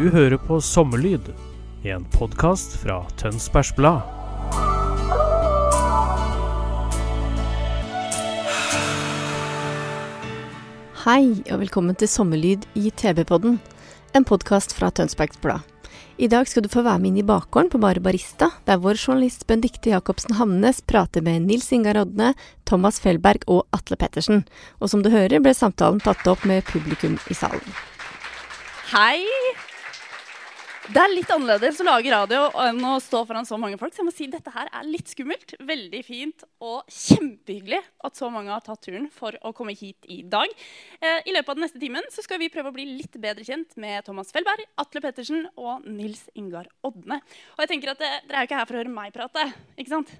Du hører på Sommerlyd, en podkast fra Tønsbergs Blad. Hei, og velkommen til Sommerlyd i TV-podden, en podkast fra Tønsbergs Blad. I dag skal du få være med inn i bakgården på Bare Barista, der vår journalist Benedicte Jacobsen Hamnes prater med Nils Ingar Odne, Thomas Felberg og Atle Pettersen. Og som du hører, ble samtalen tatt opp med publikum i salen. Hei! Det er litt annerledes å lage radio enn å stå foran så mange folk. Så jeg må si dette her er litt skummelt. Veldig fint og kjempehyggelig at så mange har tatt turen for å komme hit i dag. Eh, I løpet av den neste timen så skal vi prøve å bli litt bedre kjent med Thomas Felberg, Atle Pettersen og Nils Ingar Odne. Og jeg tenker at eh, Dere er jo ikke her for å høre meg prate, ikke sant?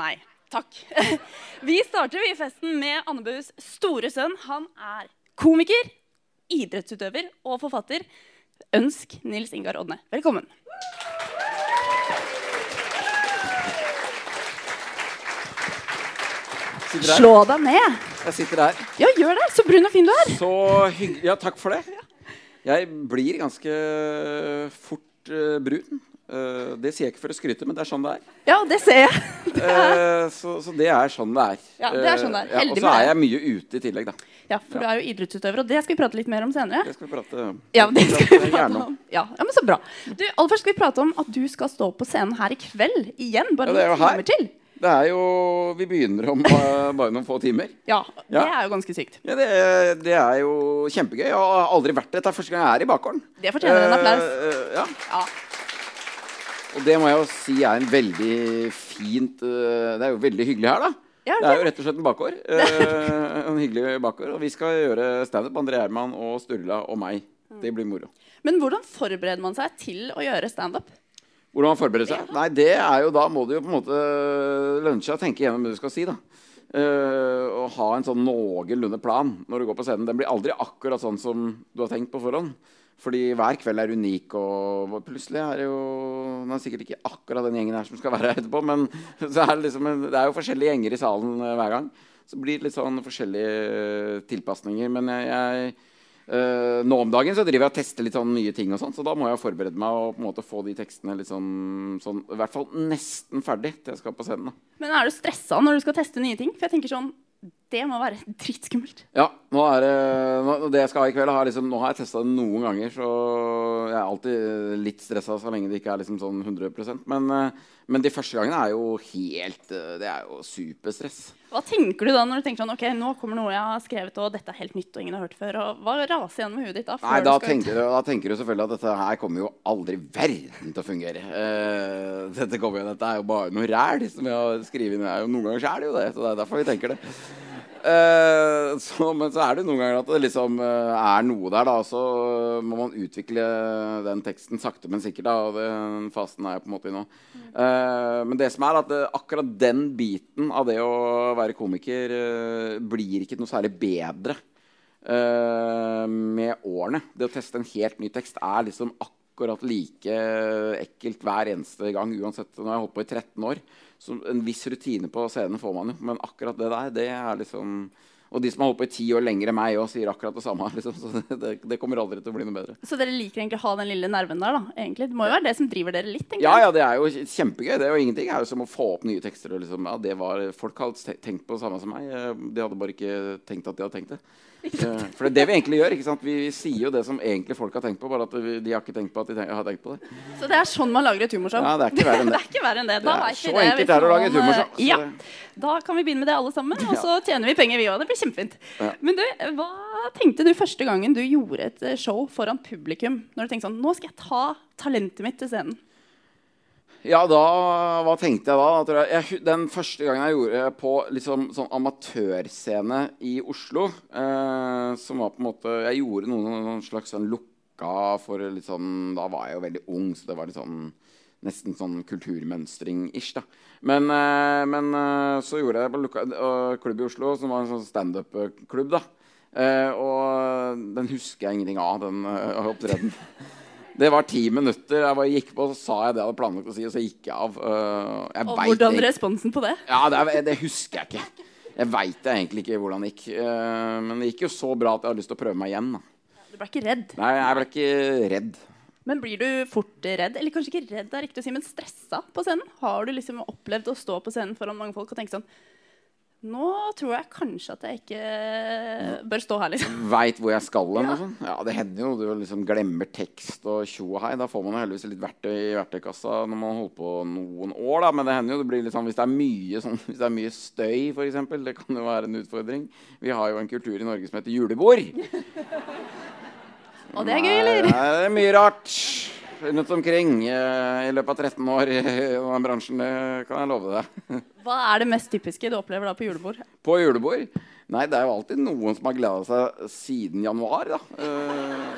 Nei. Takk. Vi starter vi festen med Annebus store sønn. Han er komiker, idrettsutøver og forfatter. Ønsk Nils Ingar Odne velkommen. Slå deg ned. Jeg sitter her. Ja, gjør det. Så brun og fin du er. Så hyggelig. Ja, takk for det. Jeg blir ganske fort uh, brun. Eh, det sier jeg ikke for å skryte, men det er sånn det er. Ja, det ser jeg. uh, så, så det er sånn det er. Ja, det er sånn det er. Uh, ja, og så er jeg mye ute i tillegg, da. Ja, For du er jo idrettsutøver, og det skal vi prate litt mer om senere. Det skal vi prate Ja, det skal vi prate om. om. Ja, ja, men Så bra. Du, Aller først skal vi prate om at du skal stå på scenen her i kveld igjen. Bare Ja, noen timer til. Det er jo Vi begynner om bare noen få timer. Ja, Det er jo ganske sykt. Ja, det, det er jo kjempegøy. Jeg har aldri vært det. Dette er første gang jeg er i bakgården. Det fortjener en applaus. Ja. Ja. Og det må jeg jo si er en veldig fint eh, Det er jo veldig hyggelig her, da. Ja, Det er jo rett og slett en bakgård. Eh, en hyggelig bakgård. Og vi skal gjøre standup. André Herman og Sturla og meg. Det blir moro. Men hvordan forbereder man seg til å gjøre standup? Hvordan man forbereder seg? Nei, det er jo Da må du jo på en måte seg å tenke gjennom det du skal si. da. Eh, og ha en sånn noenlunde plan når du går på scenen. Den blir aldri akkurat sånn som du har tenkt på forhånd. Fordi hver kveld er unik, og plutselig er det jo Det er sikkert ikke akkurat den gjengen her som skal være her etterpå, men er det, liksom det er jo forskjellige gjenger i salen eh, hver gang. Så blir det litt sånn forskjellige eh, tilpasninger. Men jeg, jeg eh, Nå om dagen så driver jeg og tester litt sånn nye ting, og sånn, så da må jeg forberede meg og på en måte få de tekstene litt sånn, sånn I hvert fall nesten ferdig til jeg skal på scenen. da. Men er du stressa når du skal teste nye ting? For jeg tenker sånn, Det må være dritskummelt. Ja, nå er det nå, det jeg skal ha i kveld. Har liksom, nå har jeg testa det noen ganger, så jeg er alltid litt stressa så lenge det ikke er liksom sånn 100% Men, eh, men de første gangene er jo helt eh, Det er jo superstress. Hva tenker du da når du tenker sånn, ok, nå kommer noe jeg har skrevet, og dette er helt nytt og ingen har hørt før? og Hva raser gjennom huet ditt da? Nei, du da skal tenker, du, da tenker du selvfølgelig at dette her kommer jo aldri verden til å fungere. Uh, dette, kommer jo, dette er jo bare noe ræl som jeg har skrevet jo Noen ganger er det jo det. Så det er derfor vi tenker det. Eh, så, men så er det noen ganger at det liksom eh, er noe der, da. Så må man utvikle den teksten sakte, men sikkert. da, og Den fasen er jeg på en måte i nå. Eh, men det som er at eh, akkurat den biten av det å være komiker uh, blir ikke noe særlig bedre uh, med årene. Det å teste en helt ny tekst er liksom akkurat like ekkelt hver eneste gang. uansett. Nå har jeg holdt på i 13 år. Så en viss rutine på scenen får man jo. Men akkurat det der, det er liksom Og de som har holdt på i ti år lenger enn meg, og sier akkurat det samme. Liksom. Så det, det, kommer aldri til å bli noe bedre. Så dere liker egentlig å ha den lille nerven der, da? egentlig? Det må jo være det som driver dere litt? Ja, ja, det er jo kjempegøy. Det er jo ingenting. Det er jo som å få opp nye tekster. Og liksom, ja, det var, folk har tenkt på det samme som meg. Eh, De hadde bare ikke tenkt at de hadde tenkt det. Eh, For det er det vi egentlig gjør. ikke sant? Vi sier jo det som egentlig folk har tenkt på, bare at vi, de har ikke tenkt på at de tenker, har tenkt på det. Så det er sånn man lager et humorshow? Ja, det er ikke verre enn det. det er enn det. Det er så det. enkelt det er det å lage et humorshow, eh, Ja. Da kan vi begynne med det alle sammen, og så tjener vi penger, vi òg. Det blir kjempefint. Ja. Men du, hva tenkte du første gangen du gjorde et eh, show foran publikum? Når du tenkte sånn Nå skal jeg ta talentet mitt til scenen. Ja, da Hva tenkte jeg da? jeg, den første gangen jeg gjorde på liksom, sånn amatørscene i Oslo, eh, som var på en måte Jeg gjorde noen, noen slags sånn lukka for litt sånn Da var jeg jo veldig ung, så det var litt sånn Nesten sånn kulturmønstring-ish. da Men, eh, men eh, så gjorde jeg på lukka eh, klubb i Oslo, som var en sånn standup-klubb. da eh, Og den husker jeg ingenting av, den uh, opptredenen. Det var ti minutter. Jeg bare gikk på, så sa jeg det jeg hadde planlagt å si, og så gikk jeg av. Uh, jeg Og hvordan ikke. responsen på det? Ja, det, det husker jeg ikke. Jeg veit egentlig ikke hvordan det gikk. Uh, men det gikk jo så bra at jeg har lyst til å prøve meg igjen. Da. Du ble ikke redd. Nei, jeg ble ikke redd. Men blir du fort redd? Eller kanskje ikke redd, er riktig å si, men stressa på scenen? Har du liksom opplevd å stå på scenen foran mange folk og tenke sånn Nå tror jeg kanskje at jeg ikke bør stå her, liksom. Veit hvor jeg skal hen. og sånn. Ja, det hender jo. Du liksom glemmer tekst og tjo og hei. Da får man heldigvis litt verktøy i verktøykassa når man holder på noen år. da, Men det hender jo det blir litt sånn hvis det er mye, sånn, hvis det er mye støy, f.eks. Det kan jo være en utfordring. Vi har jo en kultur i Norge som heter julebord. Og det er gøy, eller? Nei, det er mye rart rundt omkring eh, i løpet av 13 år i denne bransjen. Det kan jeg love deg. Hva er det mest typiske du opplever da på julebord? På julebord? Nei, det er jo alltid noen som har gleda seg siden januar, da. Eh,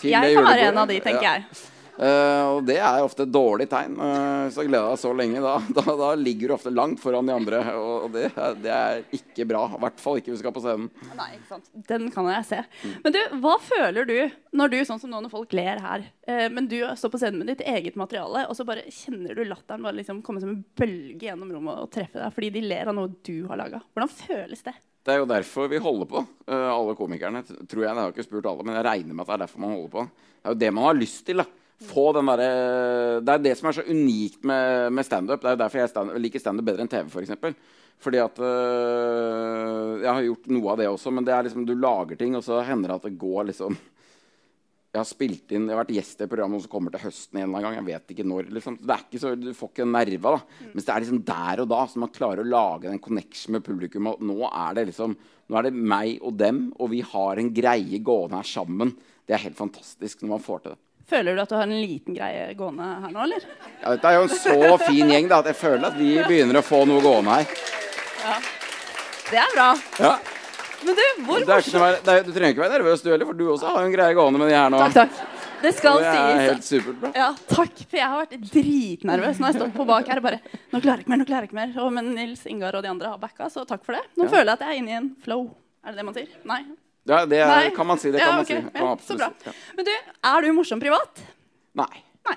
til Jeg kan være en av de, tenker Ja. Jeg. Eh, og det er ofte et dårlig tegn. Uh, hvis du har gleda deg så lenge, da, da, da ligger du ofte langt foran de andre. Og, det, det er ikke bra. I hvert fall ikke hvis du skal på scenen. Nei, ikke sant. Den kan jeg se. Men du, hva føler du når du, sånn som nå når folk ler her, uh, men du står på scenen med ditt eget materiale, og så bare kjenner du latteren bare liksom komme som en bølge gjennom rommet og treffe deg fordi de ler av noe du har laga? Hvordan føles det? Det er jo derfor vi holder på, eh, alle komikerne. Tror jeg, Jeg har ikke spurt alle, men jeg regner med at det er derfor man holder på. Det er jo det man har lyst til. da Få den der, Det er det som er så unikt med, med standup. Det er derfor jeg stand, liker standup bedre enn TV, For eksempel. Fordi at øh, Jeg har gjort noe av det også, men det er liksom du lager ting, og så hender det at det går liksom jeg har spilt inn, jeg har vært gjest i et program som kommer til høsten en eller annen gang. Jeg vet ikke når. liksom. Det er ikke så, Du får ikke nerva. da. Mens det er liksom der og da så man klarer å lage den connection med publikum. og Nå er det liksom, nå er det meg og dem, og vi har en greie gående her sammen. Det er helt fantastisk når man får til det. Føler du at du har en liten greie gående her nå, eller? Ja, dette er jo en så fin gjeng da, at jeg føler at vi begynner å få noe gående her. Ja. Det er bra. Ja. Men du, hvor er, du trenger ikke være nervøs, du heller, for du også har jo en greie gående med de her nå. Takk, takk. Det skal Det er sies. helt superbra. Ja, takk, for jeg har vært dritnervøs. Nå har jeg stått på bak her og bare Nå klarer jeg ikke mer, nå klarer jeg ikke mer. Og, men Nils Ingar og de andre har backa, så takk for det. Nå Ja. føler jeg at jeg er inne i en flow. Er det det man sier? Nei? Ja, det Nei. kan man si. Det kan Ja, man si. Ja, så bra. ja. Men du, er du morsom privat? Nei. Nei.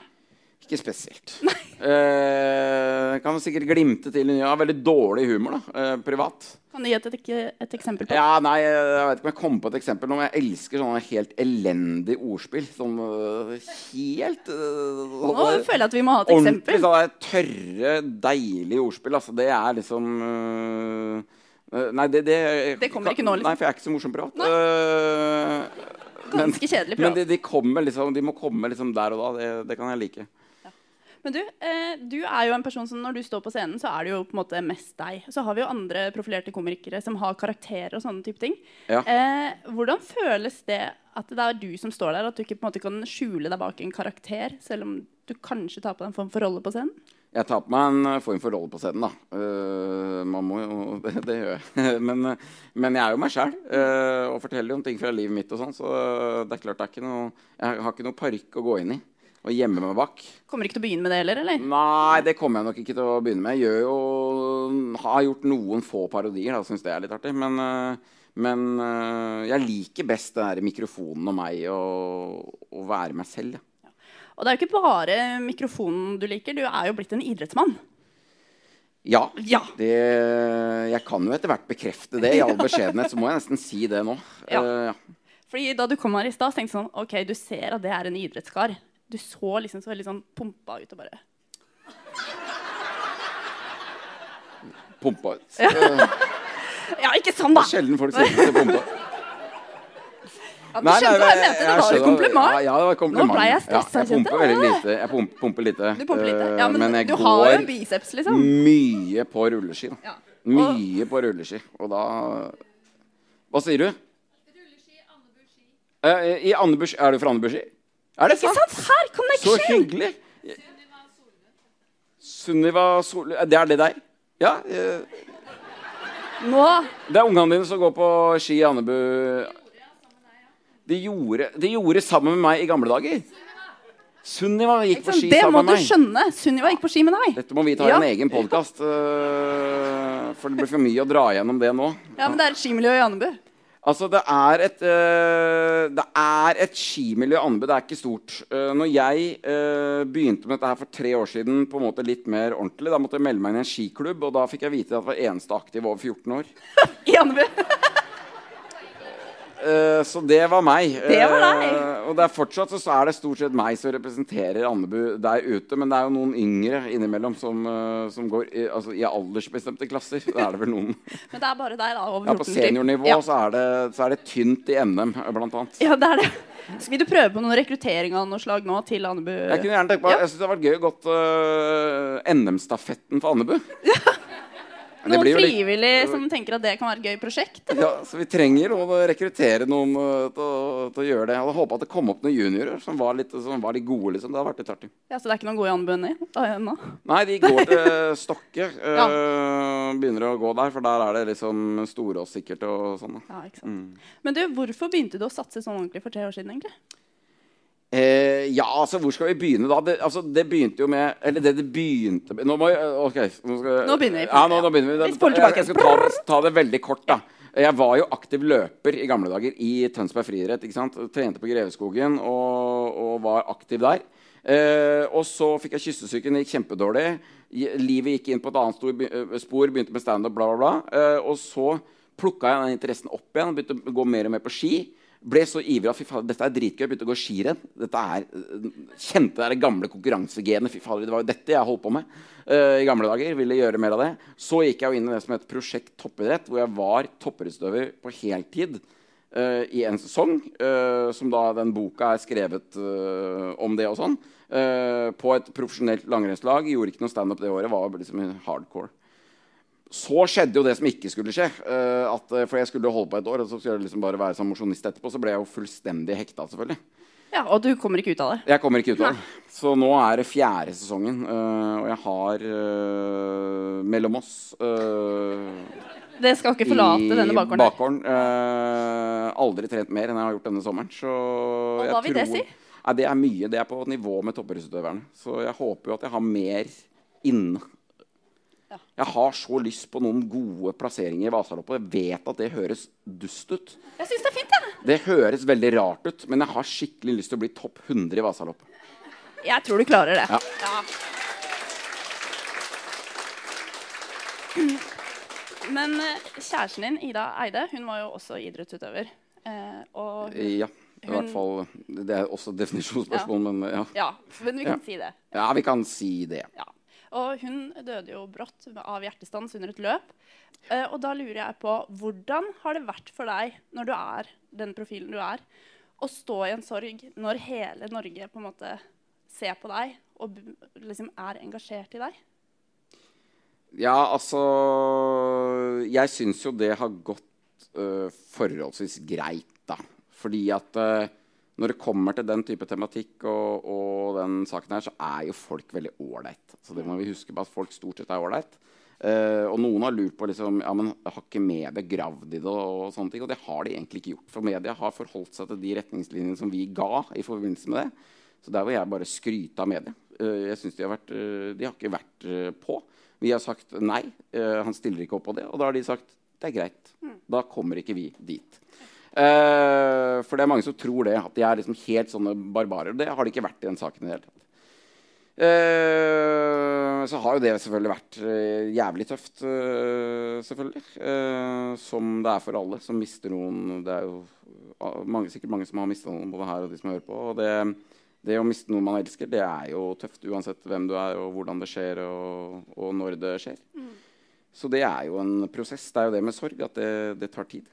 Ikke spesielt. Eh, kan man sikkert glimte til. Jeg har veldig dårlig humor da, eh, privat. Kan du gi et, et, et eksempel på Ja, nei, jeg vet ikke om jeg kommer på et eksempel men jeg elsker sånne helt elendige ordspill. Sånn helt øh, Nå sånne føler jeg at vi må ha et Ordentlig eksempel. sånne tørre, deilige ordspill. Altså, det er liksom øh, Nei, det, det Det kommer ikke nå, liksom. Nei, for jeg er ikke så morsom privat. Øh, men- Ganske kjedelig Men de, de, kommer liksom, de må komme liksom der og da. Det, det kan jeg like. Men du, eh, du er jo en person som når du står på scenen, så er det jo på en måte mest deg. Så har vi jo andre profilerte komikere som har karakterer og sånne type ting. Ja. Eh, hvordan føles det at det er du som står der, at du ikke på en måte kan skjule deg bak en karakter, selv om du kanskje tar på deg en form for rolle på scenen? Jeg tar på meg en uh, form for rolle på scenen, da. Uh, man må jo Det, det gjør jeg. men, uh, men jeg er jo meg sjæl og forteller jo om ting fra livet mitt og sånn, så det er klart det er ikke noe Jeg har ikke noe parykk å gå inn i og gjemme meg bak. Kommer ikke til å begynne med det heller, eller? Nei, det kommer jeg nok ikke til å begynne med. Jeg jo Har gjort noen få parodier, da, syns det er litt artig. Men, men jeg liker best den der mikrofonen og meg og å være meg selv. Ja. Og det er jo ikke bare mikrofonen du liker, du er jo blitt en idrettsmann. Ja. Ja. Det, jeg kan jo etter hvert bekrefte det. I all beskjedenhet så må jeg nesten si det nå. Ja. Eh, Fordi da du kom her i stad, tenkte jeg sånn OK, du ser at det er en idrettskar. Du så liksom så veldig sånn pumpa ut og bare pumpa ut. Ja. Uh, Ja, ikke sånn, da! det sjelden folk sier det. Pumpa. Ja, du skjønte hva jeg mente. Det var et kompliment. Ja, ja, det var et kompliment. Nå ble jeg Ja, stressa, jeg pumper veldig lite. Jeg pumper, pumper lite. Du pumper litt. Eh, Ja, men, jeg du går har jo en biceps, liksom. mye på rulleski. Da. Ja. Mye på rulleski. Og da Hva sier du? Eh, I Andebu Er du fra Andebu ski? Er det Ikke sant? Her, Så hyggelig! Sunniva Sol... Det er det deg? Ja. eh, Nå Det er ungene dine som går på ski i Andebu. De gjorde, de gjorde sammen med meg i gamle dager. Sunniva gikk på Sånn, ski det må sammen du med meg. skjønne. Sunniva gikk på ski med deg. Dette må vi ta i Ja. en egen podkast. for det blir for mye å dra gjennom det nå. Ja, men det er et skimiljø i Andebu. Altså, det er et, uh, det er et skimiljø i Andebu. Det er ikke stort. Uh, når jeg uh, begynte med dette her for tre år siden, på en måte litt mer ordentlig, da måtte jeg melde meg inn i en skiklubb, og da fikk jeg vite at jeg var eneste aktiv over 14 år. I Andebu. Eh, så det var meg. Det var deg. Uh, og det er fortsatt så, er det stort sett meg som representerer Andebu der ute. Men det er jo noen yngre innimellom som, uh, som går i, altså, i aldersbestemte klasser. Det er det vel noen. Men det er bare deg, da. Over Ja, på 14 til. seniornivå Ja. så, er det, så er det tynt i NM, blant annet. ja, det er det. Skal du prøve på noen rekruttering av noe slag nå til Andebu? Jeg kunne gjerne tenkt på, Ja. jeg synes det hadde vært gøy å gått NM-stafetten for Andebu. Det Noen blir jo litt- frivillige som tenker at det kan være et gøy prosjekt? Ja, så vi trenger å rekruttere noen øh, til, å- til å gjøre det. Jeg hadde håpa at det kom opp noen juniorer som var litt, som var litt gode. liksom. Det hadde vært litt artig. Ja, Så det er ikke noen gode anbud ennå? ennå? Nei, de går til Stokke. ja. begynner å gå der, for der er det liksom Storås sikkert og sånn. Ja, ikke sant. Mm. Men du, hvorfor begynte du å satse sånn ordentlig for tre år siden? egentlig? Eh, ja, altså, hvor skal vi begynne da? Det, altså, det begynte jo med Eller det det begynte med Nå må jeg OK. Nå, skal, Nå begynner vi. Ja, nå, nå begynner vi. Da. Jeg, jeg skal ta det, ta det veldig kort, da. Jeg var jo aktiv løper i gamle dager i Tønsberg friidrett. Trente på Greveskogen og, og var aktiv der. Eh, og så fikk jeg kyssesyken, gikk kjempedårlig. Livet gikk inn på et annet stor, eh, spor, begynte med standup, bla, bla, bla. Eh, og så plukka jeg den interessen opp igjen og begynte å gå mer og mer på ski. Ble så ivrig at fy fader, dette er dritgøy. Begynte å gå skirenn. Dette er, øh, kjente det gamle konkurransegenet. Fy fader, det var jo dette jeg holdt på med uh, i gamle dager. Ville gjøre mer av det. Så gikk jeg inn i det som het Prosjekt toppidrett, hvor jeg var toppidrettsutøver på heltid Uh, i en sesong. uh, som da den boka er skrevet uh, om det og sånn. på et profesjonelt langrennslag. Gjorde ikke noe standup det året. Var liksom hardcore. Så skjedde jo det som ikke skulle skje. Uh, at, eh, for jeg skulle holde på et år, og så skulle jeg liksom bare være som mosjonist etterpå. Så ble jeg jo fullstendig hekta, selvfølgelig. Ja, Og du kommer ikke ut av det? Jeg kommer ikke ut av det. Så nå er det fjerde sesongen, uh, og jeg har uh, mellom oss Det skal ikke forlate denne bakgården. I bakgården, aldri trent mer enn jeg har gjort denne sommeren. Så Og hva vil det si? Nei, det er mye. Det er på nivå med toppidrettsutøverne. Så jeg håper jo at jeg har mer inne. Jeg har så lyst på noen gode plasseringer i Vasaloppet. Jeg vet at det høres dust ut. Jeg syns det er fint, jeg. Det høres veldig rart ut, men jeg har skikkelig lyst til å bli topp 100 i Vasaloppet. Jeg tror du klarer det. Ja. Men eh, kjæresten din, Ida Eide, hun var jo også idrettsutøver. Eh, og Ja, i Hun- hvert fall. Det er også et definisjonsspørsmål, men ja. Ja, men vi kan Ja. si det. Ja, vi kan si det. Ja. Og hun døde jo brått av hjertestans under et løp. Eh, og da lurer jeg på hvordan har det vært for deg, når du er den profilen du er, å stå i en sorg når hele Norge på en måte ser på deg og liksom er engasjert i deg? Ja, altså Jeg syns jo det har gått uh, forholdsvis greit, da. Fordi at øh, når det kommer til den type tematikk og, og den saken her, så er jo folk veldig ålreit. Så det må vi huske på at folk stort sett er ålreit. Uh, og noen har lurt på liksom, ja, men har ikke media gravd i det. Og sånne ting, og det har de egentlig ikke gjort. For media har forholdt seg til de retningslinjene som vi ga i forbindelse med det. Så der vil jeg bare skryte av media. Uh, jeg synes de, har vært, uh, de har ikke vært på. Vi har sagt nei, han stiller ikke opp på det. Og da har de sagt det er greit. Da kommer ikke vi dit. Eh, for det er mange som tror det, at de er liksom helt sånne barbarer. Det har de ikke vært i den saken i det hele tatt. Uh, så har jo det selvfølgelig vært uh, jævlig tøft, uh, selvfølgelig. Som det er for alle som mister noen. Det er jo ah, mange, sikkert mange som har mista noen, både her og de som hører på. Og det, det å miste noen man elsker, det er jo tøft uansett hvem du er, og hvordan det skjer, og, og når det skjer. Så det er jo en prosess. Det er jo det med sorg, at det, det tar tid.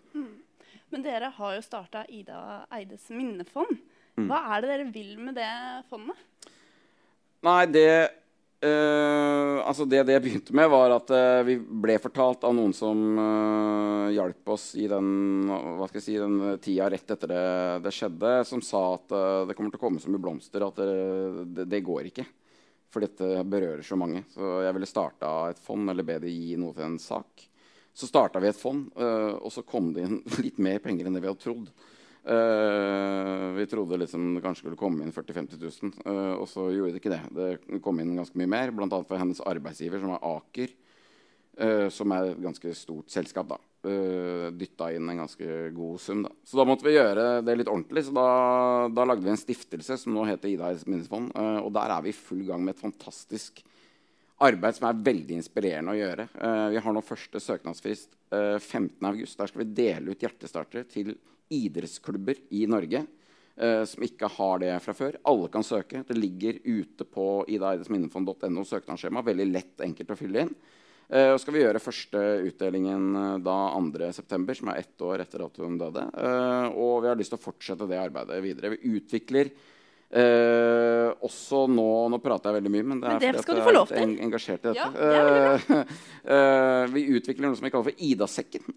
Men dere har jo starta Ida Eides minnefond. Mm. Hva er det dere vil med det fondet? Nei, det eh, Altså, det det begynte med, var at eh, vi ble fortalt av noen som uh, hjalp oss i den, jeg si, den tida rett etter det, det skjedde, som sa at det kommer til å komme så mye blomster at det, det, det går ikke. For dette berører så mange. Så jeg ville starta et fond eller be de gi noe til en sak. Så starta vi et fond, uh, og så kom det inn litt mer penger enn det vi hadde trodd. Uh, vi trodde liksom det kanskje skulle komme inn 40 000-50 000, uh, og så gjorde det ikke det. Det kom inn ganske mye mer, bl.a. for hennes arbeidsgiver, som er Aker. Uh, som er et ganske stort selskap. da uh, Dytta inn en ganske god sum. Da. Så da måtte vi gjøre det litt ordentlig. Så da, da lagde vi en stiftelse som nå heter Ida minnesfond. Uh, og der er vi i full gang med et fantastisk arbeid som er veldig inspirerende å gjøre. Uh, vi har nå første søknadsfrist uh, 15.8. Der skal vi dele ut hjertestartere til idrettsklubber i Norge. som ikke har det fra før. Alle kan søke. Det ligger ute på idaidsminnefond.no søknadsskjema. Veldig lett enkelt å fylle inn. Uh, og skal vi gjøre første utdelingen uh, da 2.9., som er ett år etter at hun døde. Uh, og vi har lyst til å fortsette det arbeidet videre. Vi utvikler også nå Nå prater jeg veldig mye, men det er men det fordi jeg er en, engasjert i dette. Ja, det vi utvikler noe som vi kaller for Ida-sekken.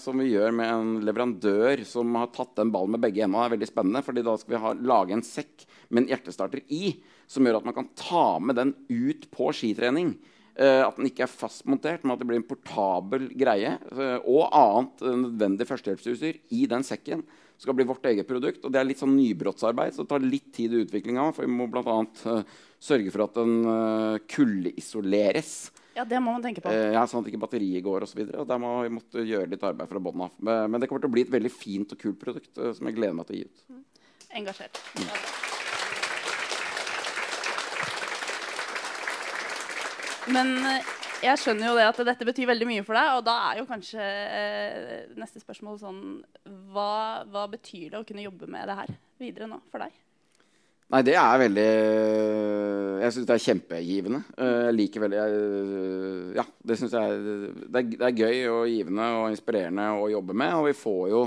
som vi gjør med en leverandør som har tatt den ballen med begge hendene. Det er veldig spennende, fordi da skal vi ha, lage en sekk med en hjertestarter i, som gjør at man kan ta med den ut på skitrening. Uh, at den ikke er fastmontert, men at det blir en portabel greie. Uh, og annet nødvendig førstehjelpsutstyr i den sekken. Skal bli vårt eget produkt. Og det er litt sånn nybrottsarbeid, så det tar litt tid i utviklinga. For vi må bl.a. Uh, sørge for at den uh, kuldeisoleres. Ja, det må man tenke på. ja, Sånn at ikke batteriet går osv. Der må vi måtte gjøre litt arbeid fra bånn av. Men, men, det kommer til å bli et veldig fint og kult produkt som jeg gleder meg til å gi ut. Mm. Engasjert. Mm. Men eh, jeg skjønner jo det at dette betyr veldig mye for deg. Og da er jo kanskje eh, neste spørsmål sånn hva, hva, betyr det å kunne jobbe med det her videre nå for deg? Nei, det er veldig Jeg syns det er kjempegivende. Eh, jeg liker veldig jeg, Ja, det syns jeg det er, det er gøy og givende og inspirerende å jobbe med. Og vi får jo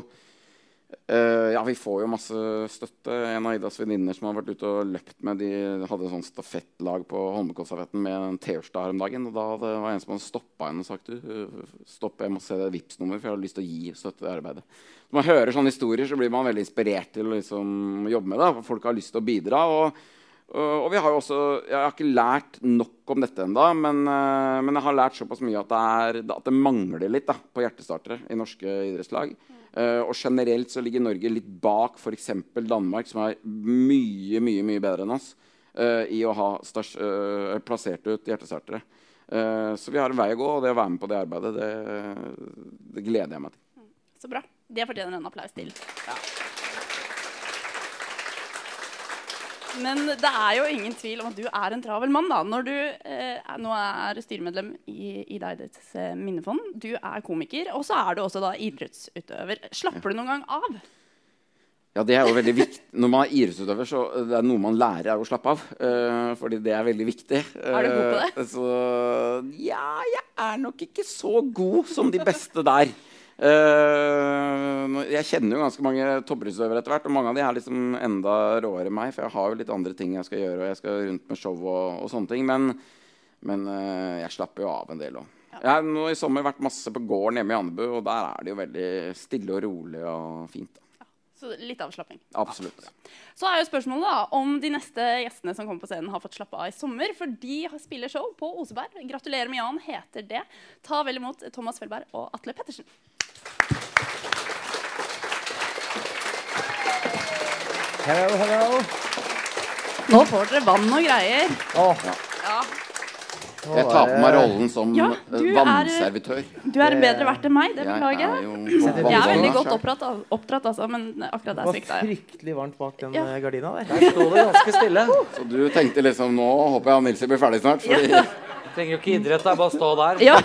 Uh, ja, vi får jo masse støtte. En av Idas venninner som har vært ute og løpt med, de hadde sånn stafettlag på Holmenkollstafetten med en T-årsdag her om dagen. Og da det var en som hadde stoppa henne og sagt du, stopp, jeg må se det Vipps-nummer, for jeg har lyst til å gi støtte til arbeidet. Når man hører sånne historier, så blir man veldig inspirert til å liksom, jobbe med det. Folk har lyst til å bidra. Og, og, og vi har jo også Jeg har ikke lært nok om dette ennå, men, uh, men, jeg har lært såpass mye at det, er, at det mangler litt da, på hjertestartere i norske idrettslag. Uh, og generelt så ligger Norge litt bak f.eks. Danmark, som er mye mye, mye bedre enn oss uh, i å ha stas, uh, plassert ut hjertestartere. så vi har en vei å gå, og det å være med på det arbeidet, det, det gleder jeg meg til. Så bra. Det fortjener en applaus til. Ja. Men det er jo ingen tvil om at du er en travel mann da, når du eh, nå er styremedlem i Ida Idretts eh, minnefond. Du er komiker, og så er du også da idrettsutøver. Slapper du noen gang av? Ja, det er jo veldig viktig. Når man er idrettsutøver, så det er noe man lærer er å slappe av. Uh, fordi det er veldig viktig. er du god på det? Uh, så ja, jeg er nok ikke så god som de beste der. Uh, jeg kjenner jo ganske mange toppidrettsutøvere etter hvert, og mange av de er liksom enda råere enn meg. For jeg har jo litt andre ting jeg skal gjøre, og jeg skal rundt med show og, og sånne ting. Men, men uh, jeg slapper jo av en del òg. Jeg har nå i sommer vært masse på gården hjemme i Andebu, og der er det jo veldig stille og rolig og fint. Da. Så litt avslapping. Absolutt. Så er jo spørsmålet da, om de neste gjestene som kommer på scenen, har fått slappe av i sommer. For de spiller show på Oseberg. Gratulerer med Jan heter det. Ta vel imot Thomas Felberg og Atle Pettersen. Hello, hello. Nå får dere vann og greier. Oh. Ja. Jeg tar på meg rollen som ja, vannservitør. Er, du er bedre verdt enn meg, det beklager jeg. Jeg er veldig godt oppdratt, oppdratt altså, men akkurat der svikta jeg. Det var fryktelig varmt bak den ja. Eh, gardina der. Der sto det ganske stille. Så du tenkte liksom nå håper jeg Nilsi blir ferdig snart? Fordi ja. Trenger jo ikke idrett, det er bare å stå der. Ja.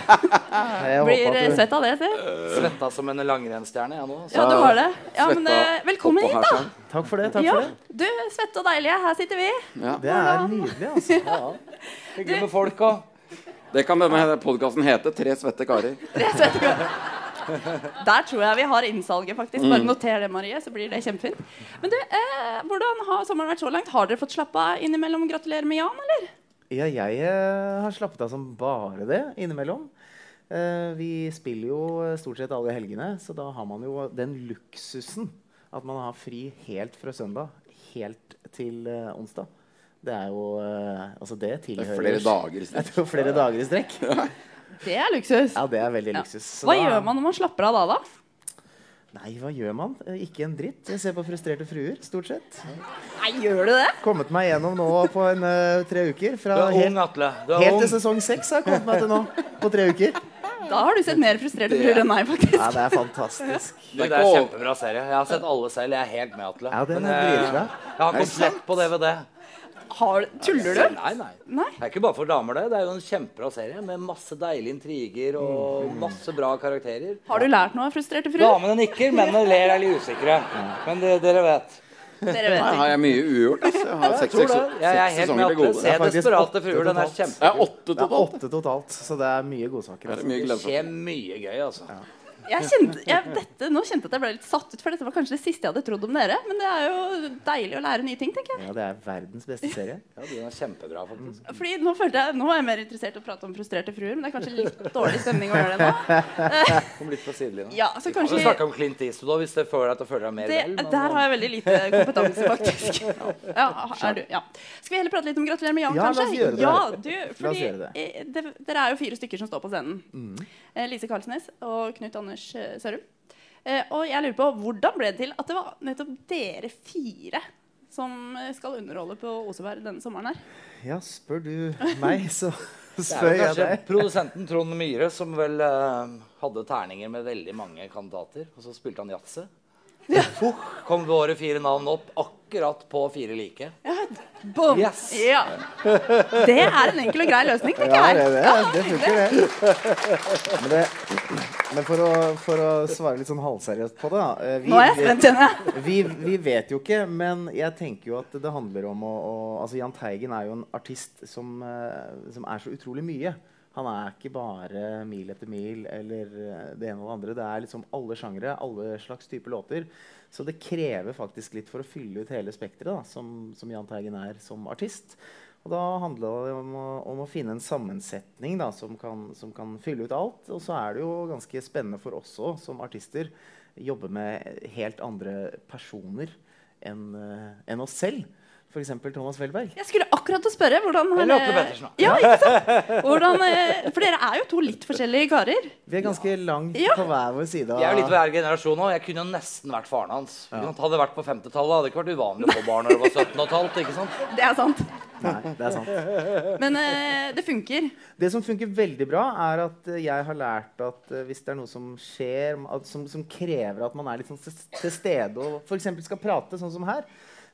Blir svett av det, si. Svetta som en langrennsstjerne, jeg nå. Så. Ja, du har det. Ja, men uh, velkommen hit, da. Takk for det. takk ja. for det. Du, svette og deilige, her sitter vi. Ja. Det er nydelig, altså. Ja. Hyggelig med folk òg. det kan denne podkasten hete. Tre svette karer. Tre svette karer. Der tror jeg vi har innsalget, faktisk. Bare mm. noter det, Marie, så blir det kjempefint. Men du, eh, hvordan har sommeren vært så langt? Har dere fått slappa av innimellom? Gratulerer med Jan, eller? Ja, jeg eh, har slappet av som bare det innimellom. Eh, vi spiller jo stort sett alle helgene, så da har man jo den luksusen at man har fri helt fra søndag helt til eh, onsdag. Det er jo eh, Altså, det tilhører flere dager i strekk. Det er flere dager i strekk. Det er luksus. Ja, det er veldig Ja. luksus. Så Hva da- gjør man når man slapper av da, da? Nei, hva gjør man? Eh, Ikke en dritt. Jeg ser på Frustrerte fruer, stort sett. Nei, gjør du det? Kommet meg gjennom nå på en, uh, tre uker. Fra Du er ung, Atle. Du er helt ung. til sesong seks har jeg kommet meg til nå. På tre uker. Da har du sett mer frustrerte fruer enn meg, faktisk. Ja, det er fantastisk. Du, det er en kjempebra serie. Jeg har sett alle selv. Jeg er helt med, Atle. Ja, den Men jeg, har jeg har komplett på DVD. Har, tuller du? Nei, nei. Nei. Det er ikke bare for damer, det. Det er jo en kjempebra serie med masse deilige intriger og masse bra karakterer. Har du lært noe av frustrerte fruer? Damene nikker, mennene ler er litt usikre. Men det, dere vet. Dere vet har jeg mye ugjort. Altså. Jeg har seks, tror seks, det. Jeg er helt med gode. Se Det er Desperate åtte fruer. Den er totalt. kjempe... Det er åtte Det er totalt. åtte totalt, så det er mye godsaker. Det er Altså. Det skjer mye gøy, altså. Jeg kjente, jeg, dette, nå kjente jeg at jeg ble litt satt ut, for dette var kanskje det siste jeg hadde trodd om dere. Men det er jo deilig å lære nye ting, tenker jeg. Ja, det er verdens beste serie. Ja, Den er kjempebra, faktisk. Fordi nå følte jeg, nå er jeg mer interessert i å prate om frustrerte fruer, men det er kanskje litt dårlig stemning å gjøre det nå. Kom litt på sidelinja. Ja, så Vi kan kanskje jo snakke om Clint Eastwood hvis det føler at du føler deg mer det, vel. men- Der har jeg veldig lite kompetanse, faktisk. Ja, er du, ja. Skal vi heller prate litt om Gratulerer med Jan, Ja, la oss kanskje? gjøre det. Ja, La du, oss fordi gjøre det. eh, det, Dere er jo fire stykker som står på scenen. Mm. Lise Karlsnes og Knut Anders eh, Sørum. Eh, og jeg lurer på, hvordan ble det til at det var nettopp dere fire som eh, skal underholde på Oseberg denne sommeren her? Ja, spør du meg, så Det er spør jo jeg kanskje deg. produsenten Trond Myhre som vel uh, hadde terninger med veldig mange kandidater, og så spilte han yatzy. Puh, kom våre fire navn opp akkurat på fire like. Boom! Yes. Ja. Det er en enkel og grei løsning, tenker Ja, det, det, det funker, det. Men, det, men for, å, for å svare litt sånn halvseriøst på det da, eh, vi, Nå er jeg spent, kjenner vi, vi vet jo ikke, men jeg tenker jo at det handler om å, å altså Jahn Teigen er jo en artist som, eh, som er så utrolig mye. Han er ikke bare mil etter mil eller eh, det ene og det andre. Det er liksom alle sjangre, alle slags typer låter. Så det krever faktisk litt for å fylle ut hele spekteret, som, som Jahn Teigen er som artist. Og da handler det om å, om å finne en sammensetning da, som, kan, som kan fylle ut alt. Og så er det jo ganske spennende for oss òg, som artister, jobbe med helt andre personer enn en enn oss selv. F.eks. Thomas Welberg. Jeg skulle akkurat til å spørre hvordan har, Eller Atle Pettersen, da. Ja, ikke sant? Hvordan, eh, for dere er jo to litt forskjellige karer. Vi er ganske langt Ja. på hver vår side. Vi er jo litt hver generasjon òg. Jeg kunne jo nesten vært faren hans. Ja. Hadde det vært på 50-tallet, hadde det ikke vært uvanlig å få barn når det var 17 og et halvt. Ikke sant? Det er sant. Nei, det er sant. Men uh, det funker. Det som funker veldig bra, er at eh, jeg har lært at hvis det er noe som skjer, at, som, som krever at man er litt sånn til til stede og f.eks. skal prate, sånn som her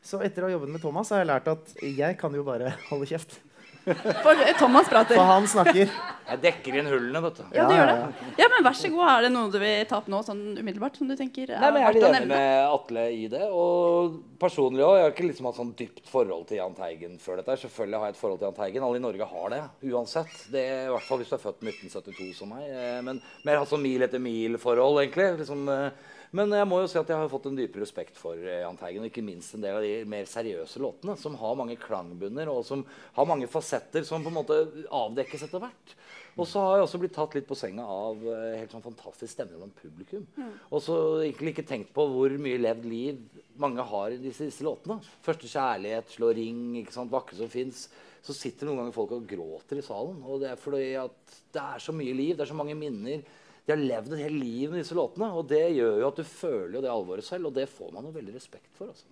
Så etter å ha jobbet med Thomas har jeg lært at jeg kan jo bare holde kjeft. For eh, Thomas prater. For han snakker. Jeg dekker inn hullene, vet du. Ja, du gjør det. Ja, men vær så god. Er det noe du vil ta opp nå sånn umiddelbart? Som du tenker er Nei, men Jeg er litt enig med Atle i det. Og personlig òg. Jeg har ikke liksom hatt sånn dypt forhold til Jahn Teigen før dette. Selvfølgelig har jeg et forhold til Jahn Teigen. Alle i Norge har det, uansett. Det er, I hvert fall hvis du er født 1972 som meg. Eh, Men mer hatt sånn mil etter mil-forhold, egentlig. Liksom, eh, men jeg må jo si at jeg har fått en dypere respekt for eh, Jahn Teigen. Og ikke minst en del av de mer seriøse låtene, som har mange klangbunner og som har mange fasetter som på en måte avdekkes etter hvert. Og så har jeg også blitt tatt litt på senga av eh, helt sånn fantastisk stemning blant publikum. Mm. Og så egentlig ikke tenkt på hvor mye levd liv mange har i disse, disse låtene. Første kjærlighet, slå ring, ikke sant, vakre som fins. Så sitter noen ganger folk og gråter i salen. Og det er fordi at det er så mye liv, det er så mange minner. De har levd et helt liv med disse låtene, og det gjør jo at du føler jo det alvoret selv. Og det får man jo veldig respekt for. Altså.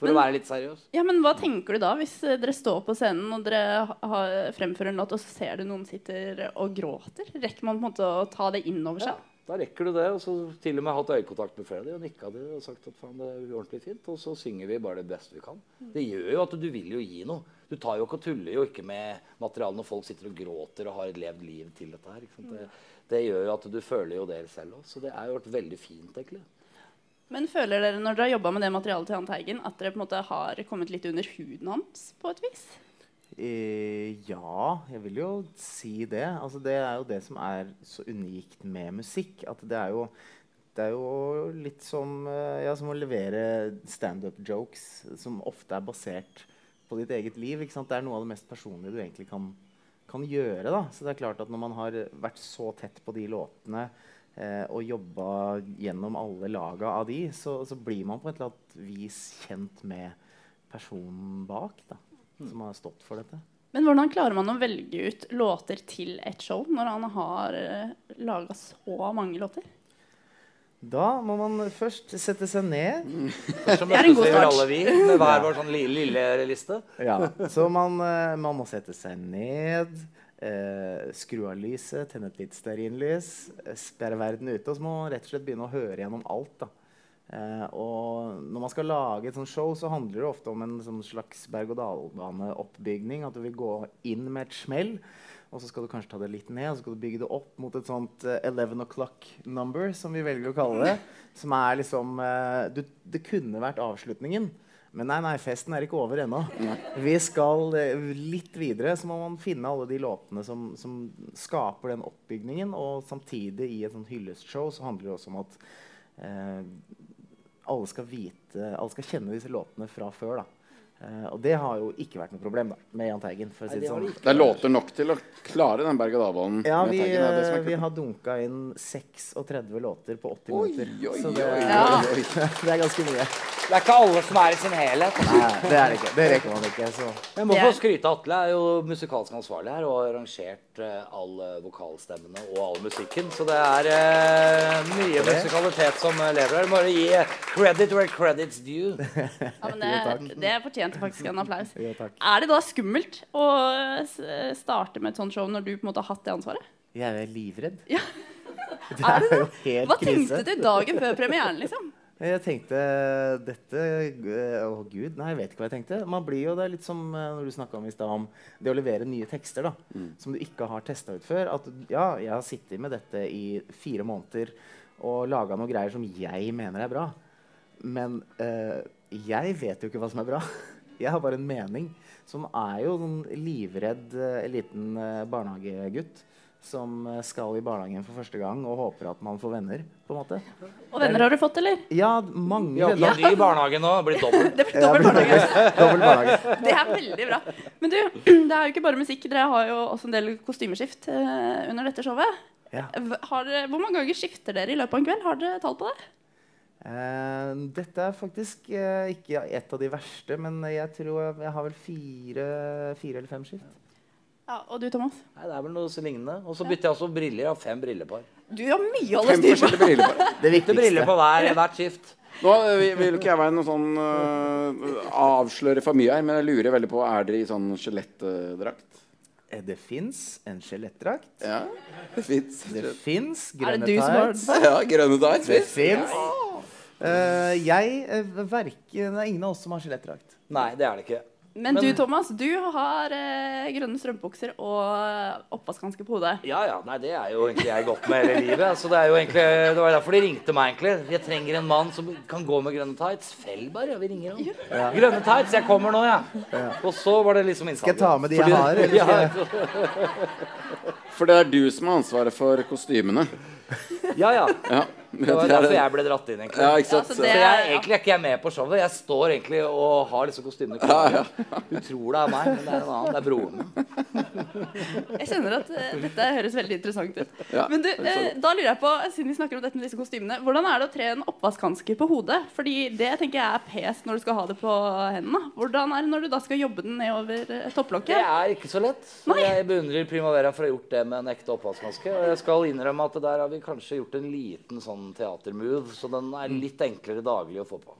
For Men- å være litt seriøs. Ja, men Hva tenker du da, hvis eh, dere står på scenen og dere har, fremfører en låt, og så ser du noen sitter og gråter? Rekker man på en måte å ta det inn over seg? Da rekker du det, og så til og med hatt øyekontakt med flere av og nikka de og sagt at faen, det er ordentlig fint. Og så synger vi bare det beste vi kan. Det gjør jo at du vil jo gi noe. Du tar jo ikke og tuller jo ikke med materialet når folk sitter og gråter og har et levd liv til dette her. Sant? Det, det gjør jo at du føler jo det selv òg. Så det er jo vært veldig fint, egentlig. Men føler dere når dere har jobba med det materialet til Jahn Teigen, at dere på en måte har kommet litt under huden hans på et vis? Eh, ja, jeg vil jo si det. Altså, det er jo det som er så unikt med musikk. At det er jo, det er jo litt som, eh, ja, som å levere standup-jokes som ofte er basert på ditt eget liv. Ikke sant? Det er noe av det mest personlige du egentlig kan, kan gjøre. Da. Så det er klart at når man har vært så tett på de låtene eh, og jobba gjennom alle laga av de, så, så blir man på et eller annet vis kjent med personen bak. Da. som har stått for dette. Men hvordan klarer man å velge ut låter til et show når han har uh, laga så mange låter? Da må man først sette seg ned. Det er en god start. alle vi med hver vår sånn lille, lille liste. Ja, Så man, eh, man må sette seg ned, eh, skru av lyset, tenne et litt stearinlys, eh, sperre verden ute. Og så må man rett og slett begynne å høre gjennom alt. da. Eh, og når man skal lage et sånt show, så handler det ofte om en sånn slags berg-og-dal-bane-oppbygning. At du vil gå inn med et smell, og så skal du kanskje ta det litt ned. Og så skal du bygge det opp mot et sånt uh, 11 o'clock number, som vi velger å kalle det. Som er liksom uh, du, Det kunne vært avslutningen. Men nei, nei, festen er ikke over ennå. Vi skal uh, litt videre. Så må man finne alle de låtene som, som skaper den oppbygningen. Og samtidig, i et sånt hyllestshow, så handler det også om at alle skal vite Alle skal kjenne disse låtene fra før. da og det har jo ikke vært noe problem da, med Jahn Teigen. For å si det, sånn. det er låter nok til å klare den berg-og-dal-banen? Ja, vi, vi har dunka inn 36 låter på 80 oi, minutter. Oi, så det, oi, oi, det, er ganske mye. Det er ikke alle som er i sin helhet. Nei, det er det ikke. Det rekker man ikke. Så. Jeg må få skryte av Atle. er jo musikalsk ansvarlig her og har arrangert uh, alle vokalstemmene og all musikken. Så det er mye musikalitet som lever her. Bare gi credit where credit's due. Ja, men det, det fortjente faktisk en applaus. Jo, er det da skummelt å starte med et sånt show når du på en måte har hatt det ansvaret? Jeg er livredd. Ja. Det er, er det jo helt Hva tenkte du dagen før premieren, liksom? Jeg tenkte dette Å, oh, gud. Nei, jeg vet ikke hva jeg tenkte. Man blir jo det litt som når du snakka om i stad om det å levere nye tekster da, mm. som du ikke har testa ut før. At ja, jeg har sittet med dette i fire måneder og laga noen greier som jeg mener er bra. Men uh, jeg vet jo ikke hva som er bra. Jeg har bare en mening. Som er jo en livredd uh, liten barnehagegutt som skal i barnehagen for første gang og håper at man får venner. på en måte. Og venner har du fått, eller? Ja, mange ja, venner. ny i barnehagen nå. Blir dobbelt. det blir dobbelt barnehage. barnehage. Det er veldig bra. Men du, det er jo ikke bare musikk. Dere har jo også en del kostymeskift uh, under dette showet. Ja. Dere, hvor mange ganger skifter dere i løpet av en kveld? Har dere tall på det? Uh, dette er faktisk uh, ikke et av de verste, men jeg tror jeg, jeg har vel fire, fire, eller fem skift. Ja, Og du, Thomas? Nei, Det er vel noe så lignende. Og så bytter jeg også briller. Jeg har fem brillepar. Du har mye å holde styr på. Det viktigste. briller på hver, hvert skift. Nå vil ikke jeg være noe sånn uh, avsløre for mye her, men jeg lurer veldig på Er dere i sånn skjelettdrakt? Det fins en skjelettdrakt. Ja, det fins. Det fins Er grønne det du som har tights. Ja, grønne tights. Det fins. Uh, jeg uh, verken, Det er ingen av oss som har skjelettdrakt. Nei, det er det ikke. Men, du Thomas, du har eh, grønne strømpebukser og oppvaskhanske på hodet. Ja, ja, nei, Det er jo egentlig jeg gått med hele livet. Så det, er jo egentlig, det var derfor de ringte meg. egentlig Jeg trenger en mann som kan gå med grønne tights. Fellbar, ja, vi ringer han. Ja. Grønne tights, jeg kommer nå, ja. Ja. Og så var det liksom Skal jeg ta med de jeg har? Eller skal jeg... For det er du som har ansvaret for kostymene. Ja, ja. Ja, Det var derfor jeg ble dratt inn, egentlig. Ja, ikke sant? Ja, så Så jeg, egentlig er ikke jeg med på showet. Jeg står egentlig og har disse kostymene klare. Du tror det er meg, men det er en annen. Det er broren. Jeg kjenner at eh, dette høres veldig interessant ut. Men du, er eh, da lurer jeg på, siden vi snakker om dette med disse kostymene, hvordan er det å tre en oppvaskhanske på hodet? Fordi det tenker jeg er pes når du skal ha det på hendene. Hvordan er det når du da skal jobbe den nedover topplokket? Det er ikke så lett. Nei. Jeg beundrer Primavera for å ha gjort det med en ekte oppvaskhanske. Og jeg skal innrømme at der har vi kanskje gjort en liten sånn teatermove, så den er litt enklere daglig å få på.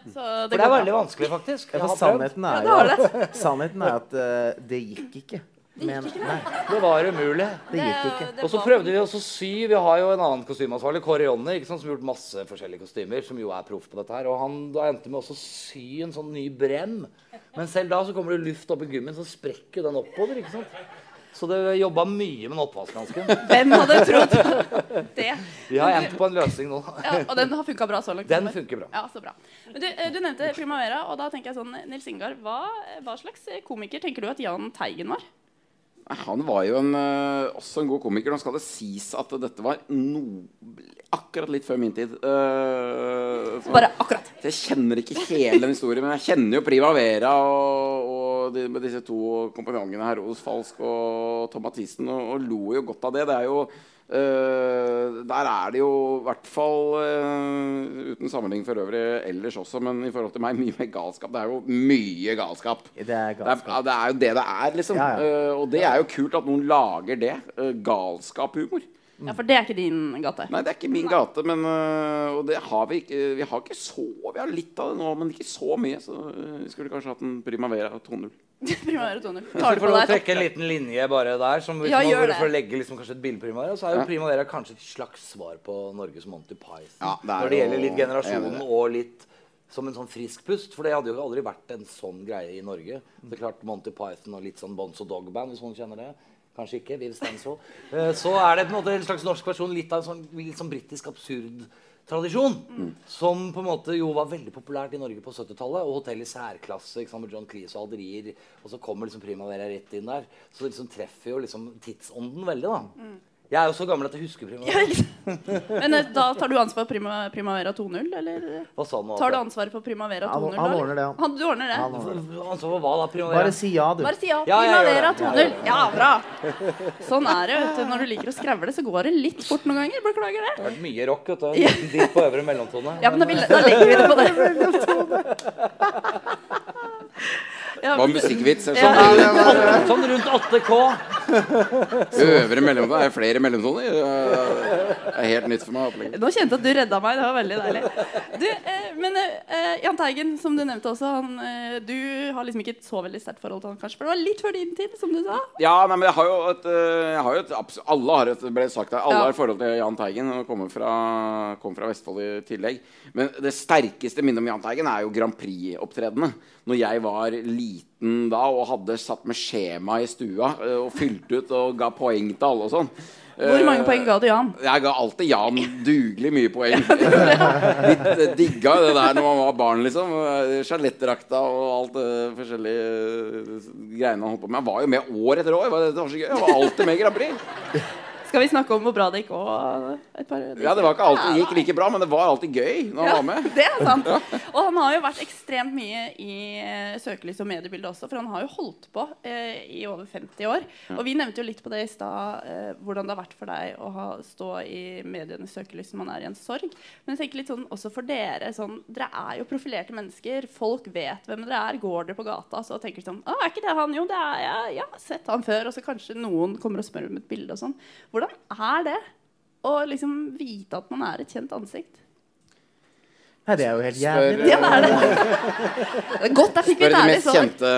Så For det er veldig vanskelig, faktisk. Ja, for sannheten er jo sannheten er at uh, det gikk ikke. Men, nei, Det var umulig. det gikk ikke. Og så prøvde vi også å sy. Vi har jo en annen kostymeansvarlig, Kåre Jonny, som har gjort masse forskjellige kostymer. Som jo er proff på dette her. Og han da endte med å sy en sånn ny brem. Men selv da så kommer det luft opp i gummien, så sprekker den oppover. ikke sant? Så det jobba mye med den oppvaskhansken. Hvem hadde trodd det? Vi har endt på en løsning nå. Ja, og den har funka bra så langt? Den funker bra. Ja, så bra. Men du, eh, du nevnte Primavera, og da tenker jeg sånn, Nils Ingar, hva, hva slags komiker tenker du at Jahn Teigen var? Han var jo en, eh, også en god komiker. Nå skal det sies at dette var no, akkurat litt før min tid. Uh, så- Bare akkurat. Jeg kjenner ikke hele den historien, men jeg kjenner jo Primavera og, og de, med disse to kompanjongene her, Os Falsk og Tom Mathisen, og, og lo jo godt av det. Det er jo Eh, der er det jo i hvert fall uh, Uten sammenligning for øvrig ellers også, men i forhold til meg mye mer galskap. Det er jo mye galskap. Det er Det er, det er jo det det er, liksom. Ja, ja. Uh, og det er jo kult at noen lager det. Uh, Galskap-humor. Ja, For det er ikke din gate? Nei, det er ikke min gate, men Og det har vi ikke. Vi har ikke så Vi har litt av det nå, men ikke så mye. Så vi skulle kanskje hatt en Primavera 2.0. Primavera 2.0. Hvis Tar du på deg trekke en liten linje bare der, som hvis Ja, man gjør det. for å legge liksom kanskje et bilde Primavera, så er jo Ja. Primavera kanskje et slags svar på Norges Monty Python. Ja, det når det gjelder litt er generasjonen og litt som en sånn frisk pust. For det hadde jo aldri vært en sånn greie i Norge. Det er klart Monty Python og litt sånn Bonzo Dog Band, hvis noen kjenner det. Kanskje ikke. Viv Stansvold. Eh, Så er det på en måte en slags norsk versjon, litt av en sånn, litt sånn britisk absurd tradisjon. Som på en måte jo var veldig populært i Norge på 70-tallet. Og hotell i særklasse ikke sant, med John Cleese og alderier. Og så kommer liksom Primavera rett inn der. Så det liksom treffer jo liksom tidsånden veldig, da. Jeg er jo så gammel at jeg husker Primavera. Men eh, da tar du ansvar for prima, Primavera 2.0, eller? Hva sa han nå? Tar du ansvaret for Primavera 2.0? Han- han ordner det, han. Han, du ordner det? Han ordner Ansvar for hva da? Primavera? Bare si ja, du. Bare si ja. Ja, jeg gjør Primavera det. 2.0. Ja, bra. Sånn er det. vet du. Når du liker å skravle, så går det litt fort noen ganger. Beklager det. Det har vært mye rock, vet du. En liten dipp på øvre mellomtone. Ja, men da, vil, da legger vi det på det. Ja, Det var en musikkvits. Sånn, Ja. Sånn rundt 8K. Øvre mellomtone. Er det flere mellomtoner? Det er helt nytt for meg. opplegget. Nå kjente jeg at du redda meg. Det var veldig deilig. Du, eh, men eh, Jahn Teigen, som du nevnte også, han, eh, du har liksom ikke et så veldig sterkt forhold til han, kanskje? For det var litt før din tid, som du sa. Ja, nei, men jeg har jo et, øh, jeg har jo et Alle har et ble sagt der, alle Ja. har et forhold til Jahn Teigen og kommer fra, kommer fra Vestfold i tillegg. Men det sterkeste minnet om Jahn Teigen er jo Grand Prix-opptredenene. Når jeg var liten da og hadde satt med skjema i stua øh, og fylt ut og ga poeng til alle og sånn. Hvor mange Eh, poeng ga du Jan? Jeg ga alltid Jan dugelig mye poeng. Litt eh, digga det der når man var barn, liksom. Eh, Skjelettdrakta og alt det forskjellige eh, greiene han holdt på med. Jeg var jo med år etter år. Det var så gøy. Jeg var alltid med i Grand Prix. Skal vi snakke om hvor bra det gikk òg? Ja, det var ikke alltid gikk like bra, men det var alltid gøy når han var med. Det er sant. Og han har jo vært ekstremt mye i søkelyset og mediebildet også, for han har jo holdt på eh, i over 50 år. Og vi nevnte jo litt på det i stad, eh, hvordan det har vært for deg å ha, stå i medienes søkelys når man er i en sorg. Men jeg tenker litt sånn også for dere. Sånn, dere er jo profilerte mennesker. Folk vet hvem dere er. Går dere på gata, så tenker sånn Å, er ikke det han? Jo, det er jeg. Ja, sett han før. Og så kanskje noen kommer og spør om et bilde og sånn. Hvordan er det å liksom vite at man er et kjent ansikt? Nei, det er jo helt jævlig. Ja, det er det. Det er godt jeg fikk Spør litt ærlig svar. kjente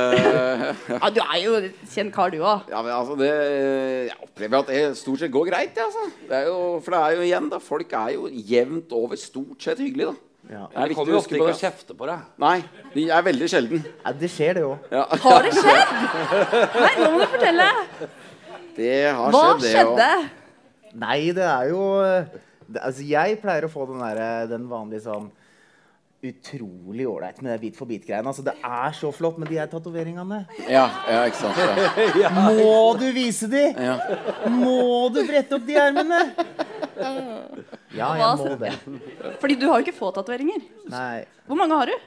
Ja, du er jo kjent kar, du òg. Ja, men altså det Jeg opplever at det stort sett går greit, altså. Det er jo, for det er jo igjen, da. Folk er jo jevnt over stort sett hyggelige, da. Ja. Det er kommer jo ofte ikke det. og kjefter på deg. Nei, de er veldig sjelden. Ja, det skjer, det òg. Ja. Har det skjedd? Nei, nå må du fortelle. Det har Hva skjedd, det skjedde? Nei, det er jo det, Altså, jeg pleier å få den, der, den vanlige sånn utrolig ålreit med det bit for bit-greiene. Altså, det er så flott med de her tatoveringene. Ja, ja, ikke sant. Ja. Må du vise de? Ja. Må du brette opp de ermene? Ja, jeg må det. Fordi du har jo ikke få tatoveringer. Hvor mange har du?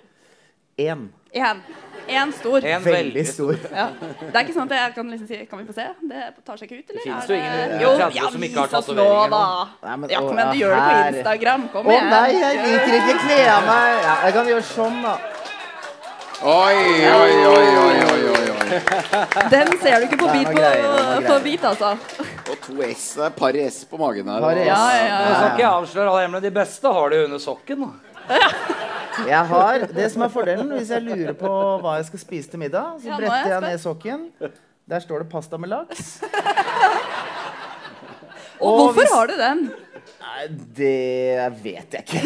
Én. Én. Én stor. En Veldig stor. Ja. Det er ikke sånn at jeg kan liksom si Kan vi få se? Det tar seg ikke ut, eller? Det finnes jo ingen Jo, 30 ja, som ikke har tatoveringer nå. Nei, men, Ja, kom igjen, du ja, gjør det på. Instagram. Kom igjen. Å nei, jeg liker ikke kle av meg. Ja, jeg kan gjøre sånn, da. Oi, oi, oi, oi, oi, oi. Den ser du ikke på bit på, på bit, altså. Og to S. Det er par S på magen her. Par S. Ja, ja, ja. Nå skal ikke avsløre alle hemmelighetene. De beste har du under sokken. da. Jeg har, Det som er fordelen hvis jeg lurer på hva jeg skal spise til middag, så er bretter jeg ned sokken. Der står det pasta med laks. Og hvorfor hvis- har du den? Nei, det vet jeg ikke.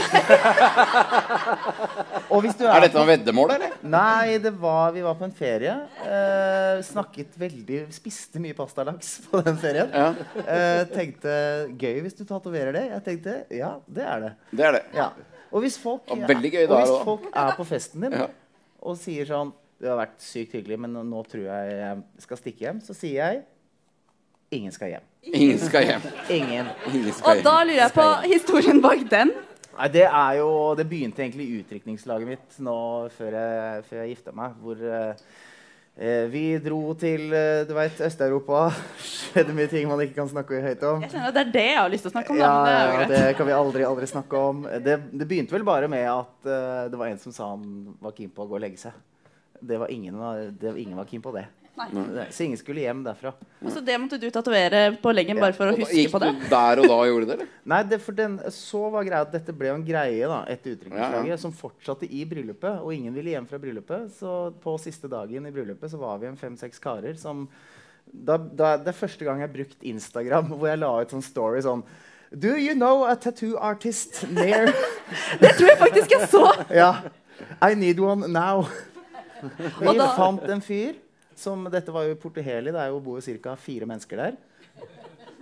Og hvis du Er dette noe veddemål, eller? Nei, det var, vi var på en ferie. Eh, snakket veldig Spiste mye pastalaks på den ferien. Ja, Eh, tenkte Gøy hvis du tatoverer det. Jeg tenkte ja, det er det. det er det. Ja. Og hvis folk, Og veldig gøy og hvis folk er på festen din Ja. og sier sånn 'Du har vært sykt hyggelig, men nå tror jeg jeg skal stikke hjem. Så sier jeg ingen skal hjem. Ingen skal hjem. Ingen. Ingen skal Og da lurer jeg på historien bak den. Nei, det er jo Det begynte egentlig i utdrikningslaget mitt nå før jeg, før jeg gifta meg. Hvor Eh, vi dro til eh, du vet, Øst-Europa. Skjedde mye ting man ikke kan snakke høyt om. Jeg kjenner at Det er det jeg har lyst til å snakke om. Ja, det ja, det kan vi aldri, aldri snakke om. Det, det begynte vel bare med at uh, det var en som sa han var keen på å gå og legge seg. Det var ingen, var- det, ingen var keen på det. Nei. Det- Så ingen skulle hjem derfra. Og så det måtte du tatovere på leggen bare for å huske Gikk på det? du der og da og gjorde det, eller? Nei, det, for den, så var greia at dette ble jo en greie da, etter utdrikningslaget Ja, ja. som fortsatte i bryllupet. Og ingen ville hjem fra bryllupet. Så på siste dagen i bryllupet så var vi en fem-seks karer som da, da, Det er første gang jeg har brukt Instagram hvor jeg la ut sånn story sånn Do you know a tattoo artist near Det tror jeg faktisk jeg så! Ja. I need one now. Vi fant en fyr som Dette var jo i Porteheli. Det er jo bor jo ca. fire mennesker der.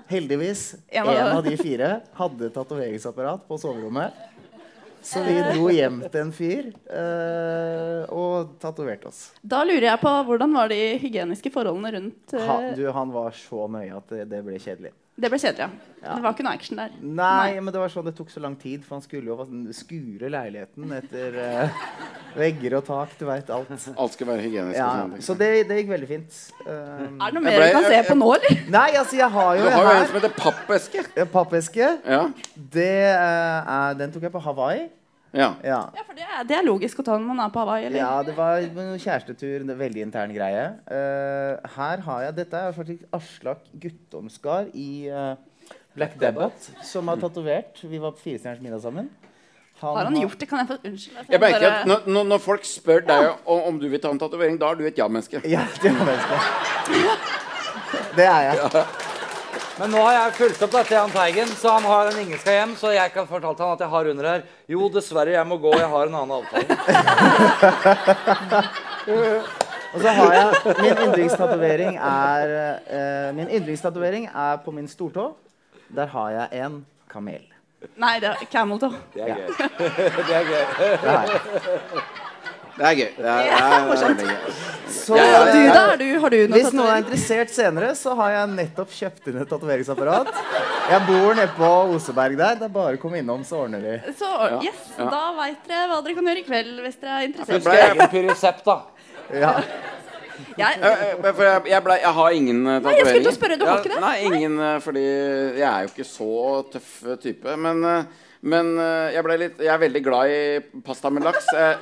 Heldigvis En av- de fire hadde tatoveringsapparat på soverommet. Så vi dro hjem til en fyr eh, og tatoverte oss. Da lurer jeg på hvordan var de hygieniske forholdene rundt eh, Han, du, han var så nøye at det, det ble kjedelig. Det ble kjedelig, ja. Ja. Det var ikke noe action der. Nei, men det var sånn det tok så lang tid, for han skulle jo skure leiligheten etter uh, vegger og tak. Du veit alt. Alt skal være hygienisk. Ja, så det, det gikk veldig fint. Um, Er det noe mer ble- du kan se jeg- på nå, eller? Nei, altså, jeg har Du jo har jo en her som heter pappeske. pappeske. Ja. Det, uh, er, den tok jeg på Hawaii. Ja. Ja. Ja, for det er, det er logisk å ta når man er på Hawaii, eller? ja, det var en kjærestetur. En veldig intern greie. Uh, her har jeg Dette er faktisk Aslak Guttomskar i uh, Black Debbath som har tatovert. Vi var på Firestjerners middag sammen. Har han gjort det? Kan jeg få Unnskyld. Jeg merker bare- at når, når- folk spør deg om, om du vil ta en tatovering, da er du et ja-menneske. Ja, det menneske. Det er jeg. Men nå har jeg fulgt opp dette Jan Jahn Teigen, så han har en ingen skal hjem. Så jeg kan fortelle han at jeg har under her Jo, dessverre, jeg må gå. Jeg har en annen avtale. Og så har jeg Min yndlingstatovering er eh, Min yndlingstatovering er på min stortå. Der har jeg en kamel. Nei, det er camel toe. Det er Ja. gøy. Det er gøy. Det er. Det er gøy. Det er, det er, det er gøy. Så Ja, Og du, da? Er du, har du noe Hvis noen er tatovering? interessert senere, så har jeg nettopp kjøpt inn et tatoveringsapparat. Jeg bor nede på Oseberg der. Det er bare å komme innom, så ordner vi. Så yes, ja. da veit dere hva dere kan gjøre i kveld hvis dere er Det interessert. ble- Egen pyresept, da. Ja. Jeg, Eh, eh, For jeg, jeg, ble, jeg har ingen eh, Nei, jeg skulle til å tatoveringer. spørre, du har ikke det? Nei, ingen, eh, fordi jeg er jo ikke så tøff eh, type. Men, eh, men eh, jeg, ble litt, jeg er veldig glad i pasta med laks. Jeg,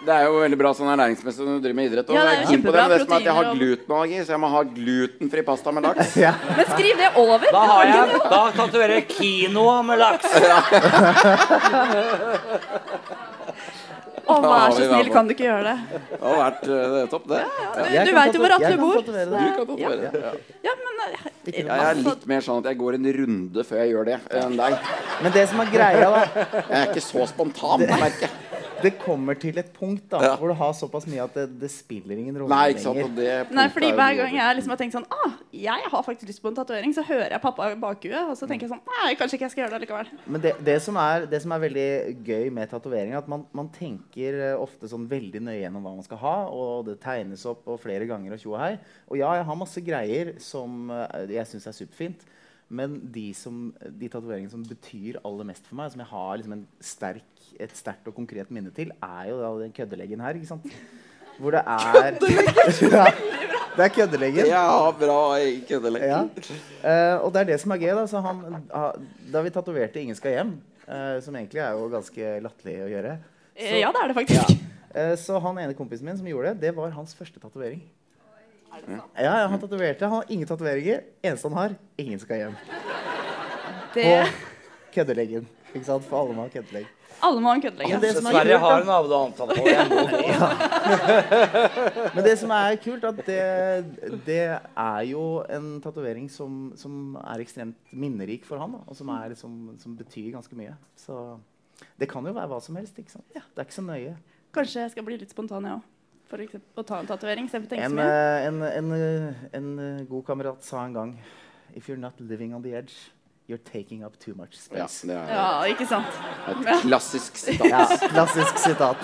det er jo veldig bra sånn ernæringsmessig når du driver med idrett. Og Ja, det er jo det, kjempebra men det som er at jeg har glutenallergi, så jeg må ha glutenfri pasta med laks. ja. men skriv det over. Da har jeg Da tatoverer jeg quinoa med laks. Å, vær så snill, kan du ikke gjøre det? Det har vært det er topp, det. Du, ja. du du veit jo hvor Atle bor. Du kan tatovere det. Ja. Ja, men eh, Jeg er litt mer sånn at jeg går en runde før jeg gjør det, enn deg. Men det som er greia, da Jeg er ikke så spontan, merker jeg. Det kommer til et punkt da Ja. hvor du har såpass mye at det, det spiller ingen rolle Nei, ikke sant. lenger. Nei, fordi er Hver gang jeg liksom har tenkt sånn ah, jeg har faktisk lyst på en tatovering, så hører jeg pappa i bakhuet, og så tenker jeg sånn Nei, kanskje ikke jeg skal gjøre det likevel. Men det, det, som er, det som er veldig gøy med tatovering, er at man, man tenker eh, ofte sånn veldig nøye gjennom hva man skal ha, og det tegnes opp og flere ganger og tjo og hei. Og ja, jeg har masse greier som eh, jeg syns er superfint. Men de, som, de tatoveringene som betyr aller mest for meg, som jeg har liksom en sterk, et sterkt og konkret minne til, er jo da den køddeleggen her. ikke sant? Hvor det er ja, Det er køddeleggen. Ja, bra køddeleggen. Ja. Uh, og det er det som er gøy. Da, så han, ha- da vi tatoverte 'Ingen skal hjem', uh, som egentlig er jo ganske latterlig å gjøre så, ja, det er det faktisk. eh, Så han ene kompisen min som gjorde det, det var hans første tatovering. Ja, ja, han tatoverte. Han har ingen tatoveringer. Eneste han har, 'Ingen skal hjem'. Det, På køddeleggen. Ikke sant? For alle må ha køddelegg. alle må ha en køddelegge. Det som er Sverige kult, har da- en avtale. på. Men det som er kult, at det, det er jo en tatovering som, som er ekstremt minnerik for han. Da, og som, er, som, som betyr ganske mye. Så det kan jo være hva som helst. ikke sant? Det er ikke så nøye. Kanskje jeg skal bli litt spontan, jeg òg. For å ta en tatovering. Tenke så En, mye. eh, en, en, eh, en eh, god kamerat sa en gang If you're not living on the edge, you're taking up too much Ja, space. det er Ja, ikke sant. et klassisk sitat. Ja, klassisk sitat.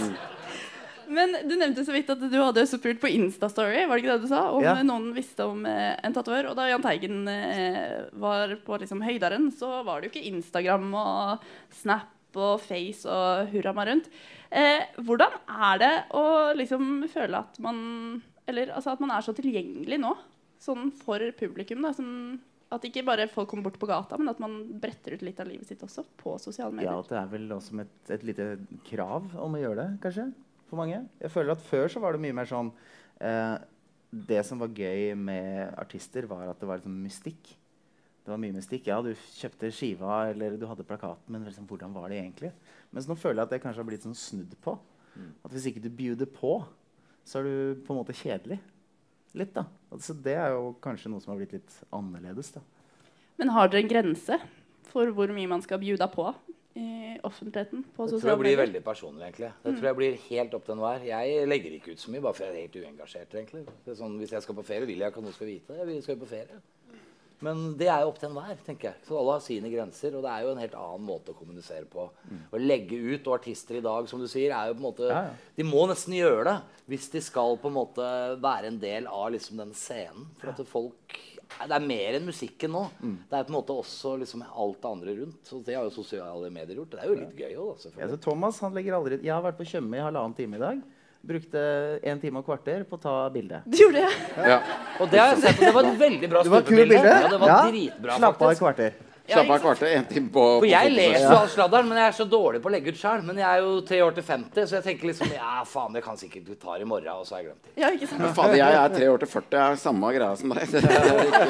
Men du nevnte så vidt at du hadde spurt på Instastory var det ikke det du sa, om Ja. noen visste om eh, en tatovør. Og da Jahn Teigen eh, var på liksom høydaren, så var det jo ikke Instagram og Snap og Face og hurra meg rundt. Eh, hvordan er det å liksom føle at man Eller altså at man er så tilgjengelig nå, sånn for publikum? da, som at ikke bare folk kommer bort på gata, men at man bretter ut litt av livet sitt også på sosiale medier. Ja, det er vel også et, et lite krav om å gjøre det, kanskje. For mange. Jeg føler at Før så var det mye mer sånn eh, Det som var gøy med artister, var at det var liksom mystikk. Det var mye mystikk. Ja, du kjøpte skiva eller du hadde plakaten, men liksom, hvordan var det egentlig? Mens nå føler jeg at det kanskje har blitt sånn snudd på. At hvis ikke du bjuder på, så er du på en måte kjedelig. Litt, da. Altså, det er jo kanskje noe som har blitt litt annerledes. da. Men har dere en grense for hvor mye man skal bjuda på i offentligheten? på Det tror jeg blir veldig personlig. egentlig. Det Mm. tror jeg blir helt opp til enhver. Jeg legger ikke ut så mye, bare fordi jeg er helt uengasjert. egentlig. Det er sånn, hvis jeg skal på ferie, vil jeg ikke at noen skal vite det. Jeg skal jo på ferie. Men det er jo opp til enhver. tenker jeg. Så Alle har sine grenser, og det er jo en helt annen måte å kommunisere på. Å legge ut, og artister i dag, som du sier, er jo på en måte Ja, ja. De må nesten gjøre det hvis de skal på en måte være en del av liksom den scenen. For at folk Det er mer enn musikken nå. Det er på en måte også liksom alt det andre rundt. Så det har jo sosiale medier gjort. Det er jo litt gøy òg. Ja, selvfølgelig. så Thomas han legger aldri Jeg har vært på Tjøme i halvannen time i dag. Brukte en time og kvarter på å ta bilde. Du gjorde det? Ja. Og det har jeg sett, og det var et veldig bra Det var stupebilde. bilde. Ja, det var Ja. dritbra, Slapp av et kvarter. Slapp av kvarter. én time på, For på jeg leser jo all sladderen, men jeg er så dårlig på å legge ut sjøl. Men jeg er jo tre år til 50, så jeg tenker liksom Ja, faen, det kan sikkert du tar i morgen, og så har jeg glemt det. Ja, ikke sant? Men fader, jeg er tre år til 40. Jeg er samme greia som deg. Det er ikke,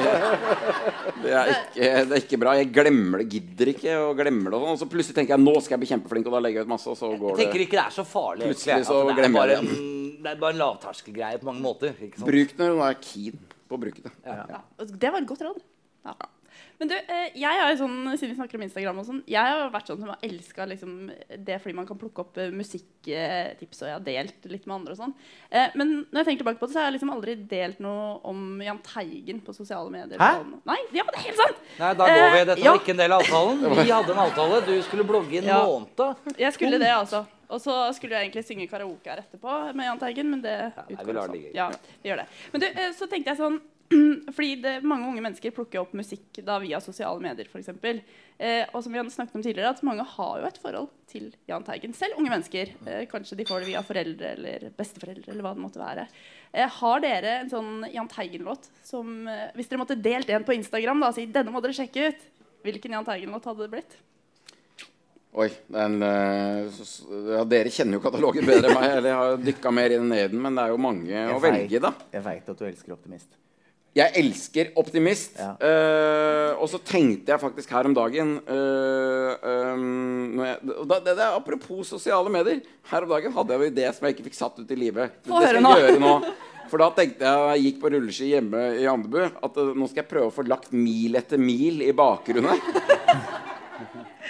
det er ikke, det er ikke bra. Jeg glemmer det, gidder ikke å glemme det. Og sånn. Så plutselig tenker jeg nå skal jeg bli kjempeflink, og da legger jeg ut masse, og så går Jeg tenker ikke det er så farlig. Plutselig så det, er glemmer jeg det det er bare en lavterskelgreie på mange måter. Ikke sant? Bruk det når du er keen på å bruke det. Ja, det var et godt råd. Ja. Men du, eh, jeg har jo sånn, siden vi snakker om Instagram og sånn, jeg har vært sånn som har elska liksom, det fordi man kan plukke opp eh, musikktips, og jeg har delt litt med andre og sånn. Eh, men når jeg tenker tilbake på det, så har jeg liksom aldri delt noe om Jahn Teigen på sosiale medier. Hæ? Sånn. Nei, ja, det er helt sant! Nei, da går vi. Dette ja. var ikke en del av avtalen. Vi hadde en avtale. Du skulle blogge i en Ja. måned. Jeg skulle det, altså. Og så skulle jeg egentlig synge karaoke her etterpå med Jahn Teigen, men det nei, utgår vi lar det sånn. ligge. Ja, vi gjør det. Men du, så tenkte jeg sånn Fordi det, mange unge mennesker plukker opp musikk da via sosiale medier, for Eh, og som vi har snakket om tidligere, at mange har jo et forhold til Jahn Teigen. Selv unge mennesker. Eh, kanskje de får det via foreldre eller besteforeldre eller hva det måtte være. Eh, har dere en sånn Jahn Teigen-låt som eh, Hvis dere måtte delt en på Instagram da, og si denne må dere sjekke ut, hvilken Jahn Teigen-låt hadde det blitt? Oi, den, eh, ja, Dere kjenner jo katalogen bedre enn meg. Eller jeg har dykka mer inn i den, men det er jo mange å velge, da. Jeg veit at du elsker Optimist. Jeg elsker Optimist. Ja. Uh, og så tenkte jeg faktisk her om dagen uh, um, jeg, da, det, det er Apropos sosiale medier. Her om dagen hadde jeg jo idé som jeg ikke fikk satt ut i livet. Det, det skal jeg gjøre nå. For da tenkte jeg jeg gikk på rulleski hjemme i Andebu at uh, nå skal jeg prøve å få lagt mil etter mil i bakgrunnen.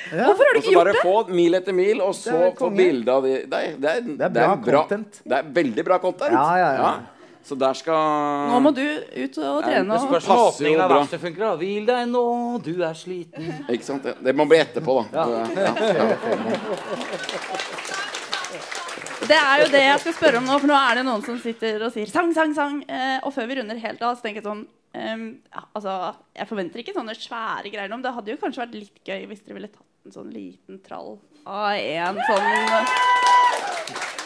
Hvorfor har du Og så ikke bare gjort det? få mil etter mil, og så få bilde av de Det er, det er, Det er bra content. Det er veldig bra content. Ja, ja, ja. Så der skal Nå må du ut og trene. Det Og... spørs om åpningen av verkstedet funker. da. Hvil deg nå, du er sliten. Ikke sant? Det, det må bli etterpå, da. Ja. Det er jo det jeg skal spørre om nå, for nå er det noen som sitter og sier sang, sang, sang. Eh, og før vi runder helt av, så tenker jeg sånn um, ja, altså, Jeg forventer ikke sånne svære greier nå, men det hadde jo kanskje vært litt gøy hvis dere ville tatt en sånn liten trall av en sånn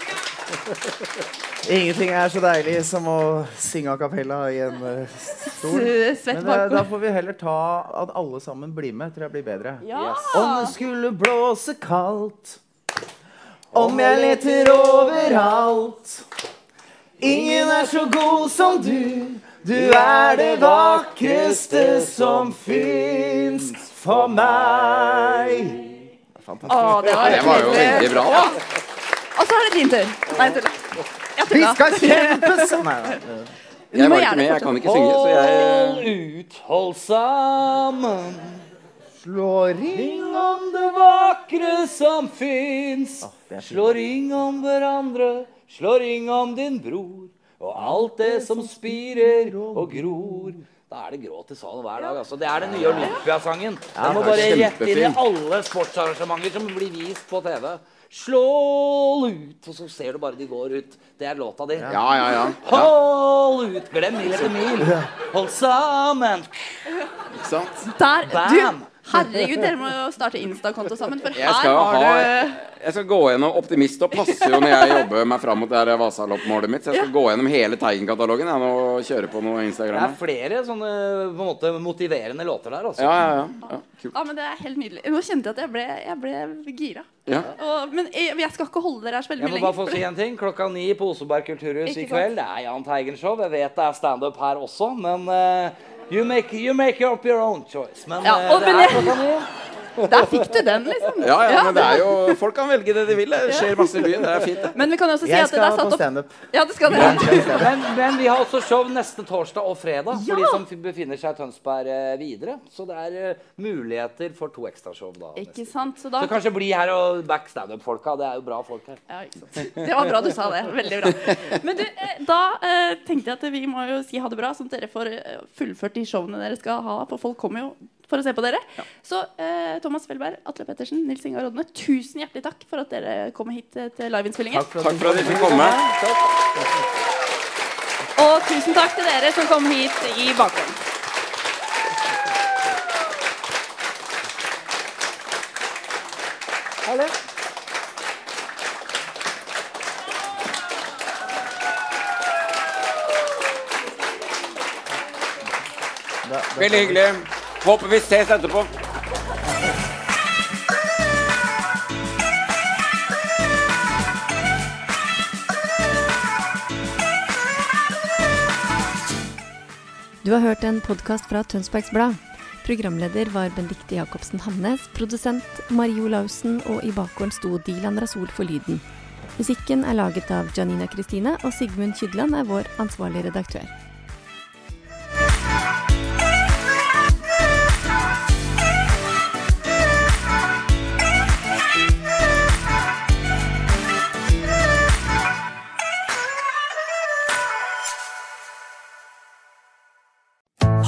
Ingenting er så deilig som å synge a cappella i en uh, stol. Men eh, da får vi heller ta at alle sammen blir med. Tror jeg blir bedre. Ja! Om det skulle blåse kaldt, om jeg leter overalt. Ingen er så god som du, du er det vakreste som fins for meg. Å, det var, Det var jo veldig bra. da. Så er det din tur. Nei, jeg tuller. Vi skal kjempes Nei, nei. Jeg var ikke med, jeg kan ikke synge, så jeg Hold ut, hold sammen. Slå ring om det vakre som fins. Slå ring om hverandre, slå ring om din bror. Og alt det som spirer og gror. Da er det gråt i salen hver dag. altså. Det er den nye Olympiasangen. Den må bare rett inn i alle sportsarrangementer som blir vist på TV. Slå ut, og så ser du bare de går ut. Det er låta di. Ja, ja, ja. ja Hold ut! Glem mil etter mil. Hold sammen. ikke sant? Der, Bam! du, Herregud, dere må jo starte Insta-konto sammen, for Jeg her skal, har ha, du jeg skal gå gjennom Optimist og passer jo når jeg jobber meg fram mot det her Vasaloppmålet mitt. Så jeg skal gå gjennom hele Teigen-katalogen jeg, og kjøre på noe Instagram. Det er flere sånne på en måte motiverende låter der, altså. Ja, ja, ja. ja. Kult. Ja, men Det er helt nydelig. Nå kjente jeg at jeg ble, jeg ble gira. Ja. Og, men jeg, jeg skal ikke holde dere her så veldig Jeg må bare få si en ting. Klokka ni på Oseberg kulturhus Ikke i kveld. Det er Jahn Teigen-show. Jeg vet det er standup her også, men eh, you, make, you make up your own choice. Men Ja, eh, og- det er. Der fikk du den, liksom. Ja, ja, men det er jo Folk kan velge det de vil. Det skjer masse i byen. Det er fint, det. Men vi kan jo også si Jeg at det skal er på satt opp standup. Ja, det skal dere. Men, men vi har også show neste torsdag og fredag Ja. for de som befinner seg i Tønsberg eh, videre. Så det er eh, muligheter for to ekstrashow da. Ikke sant? Så da Så kanskje bli her og back standup-folka. Det er jo bra folk her. ja, ikke sant. Det var bra du sa det. Veldig bra. Men du, eh, da tenkte jeg at vi må jo si ha det bra, sånn at dere får fullført de showene dere skal ha. For folk kommer jo for å se på dere. Så eh, Thomas Felberg, Atle Pettersen, Nils Ingar Odne, tusen hjertelig takk for at dere kom hit eh, til liveinnspillingen. Takk for at dere fikk komme. Og tusen takk til dere som kom hit i bakgrunnen. Da, Veldig hyggelig. Håper vi ses etterpå. Du har hørt en podkast fra Tønsbergs Blad. Programleder var Benedicte Jacobsen Hamnes, produsent Mario Lausen, og i bakgården sto Dilan Rasol for lyden. Musikken er laget av Janina Kristine, og Sigmund Kydland er vår ansvarlige redaktør.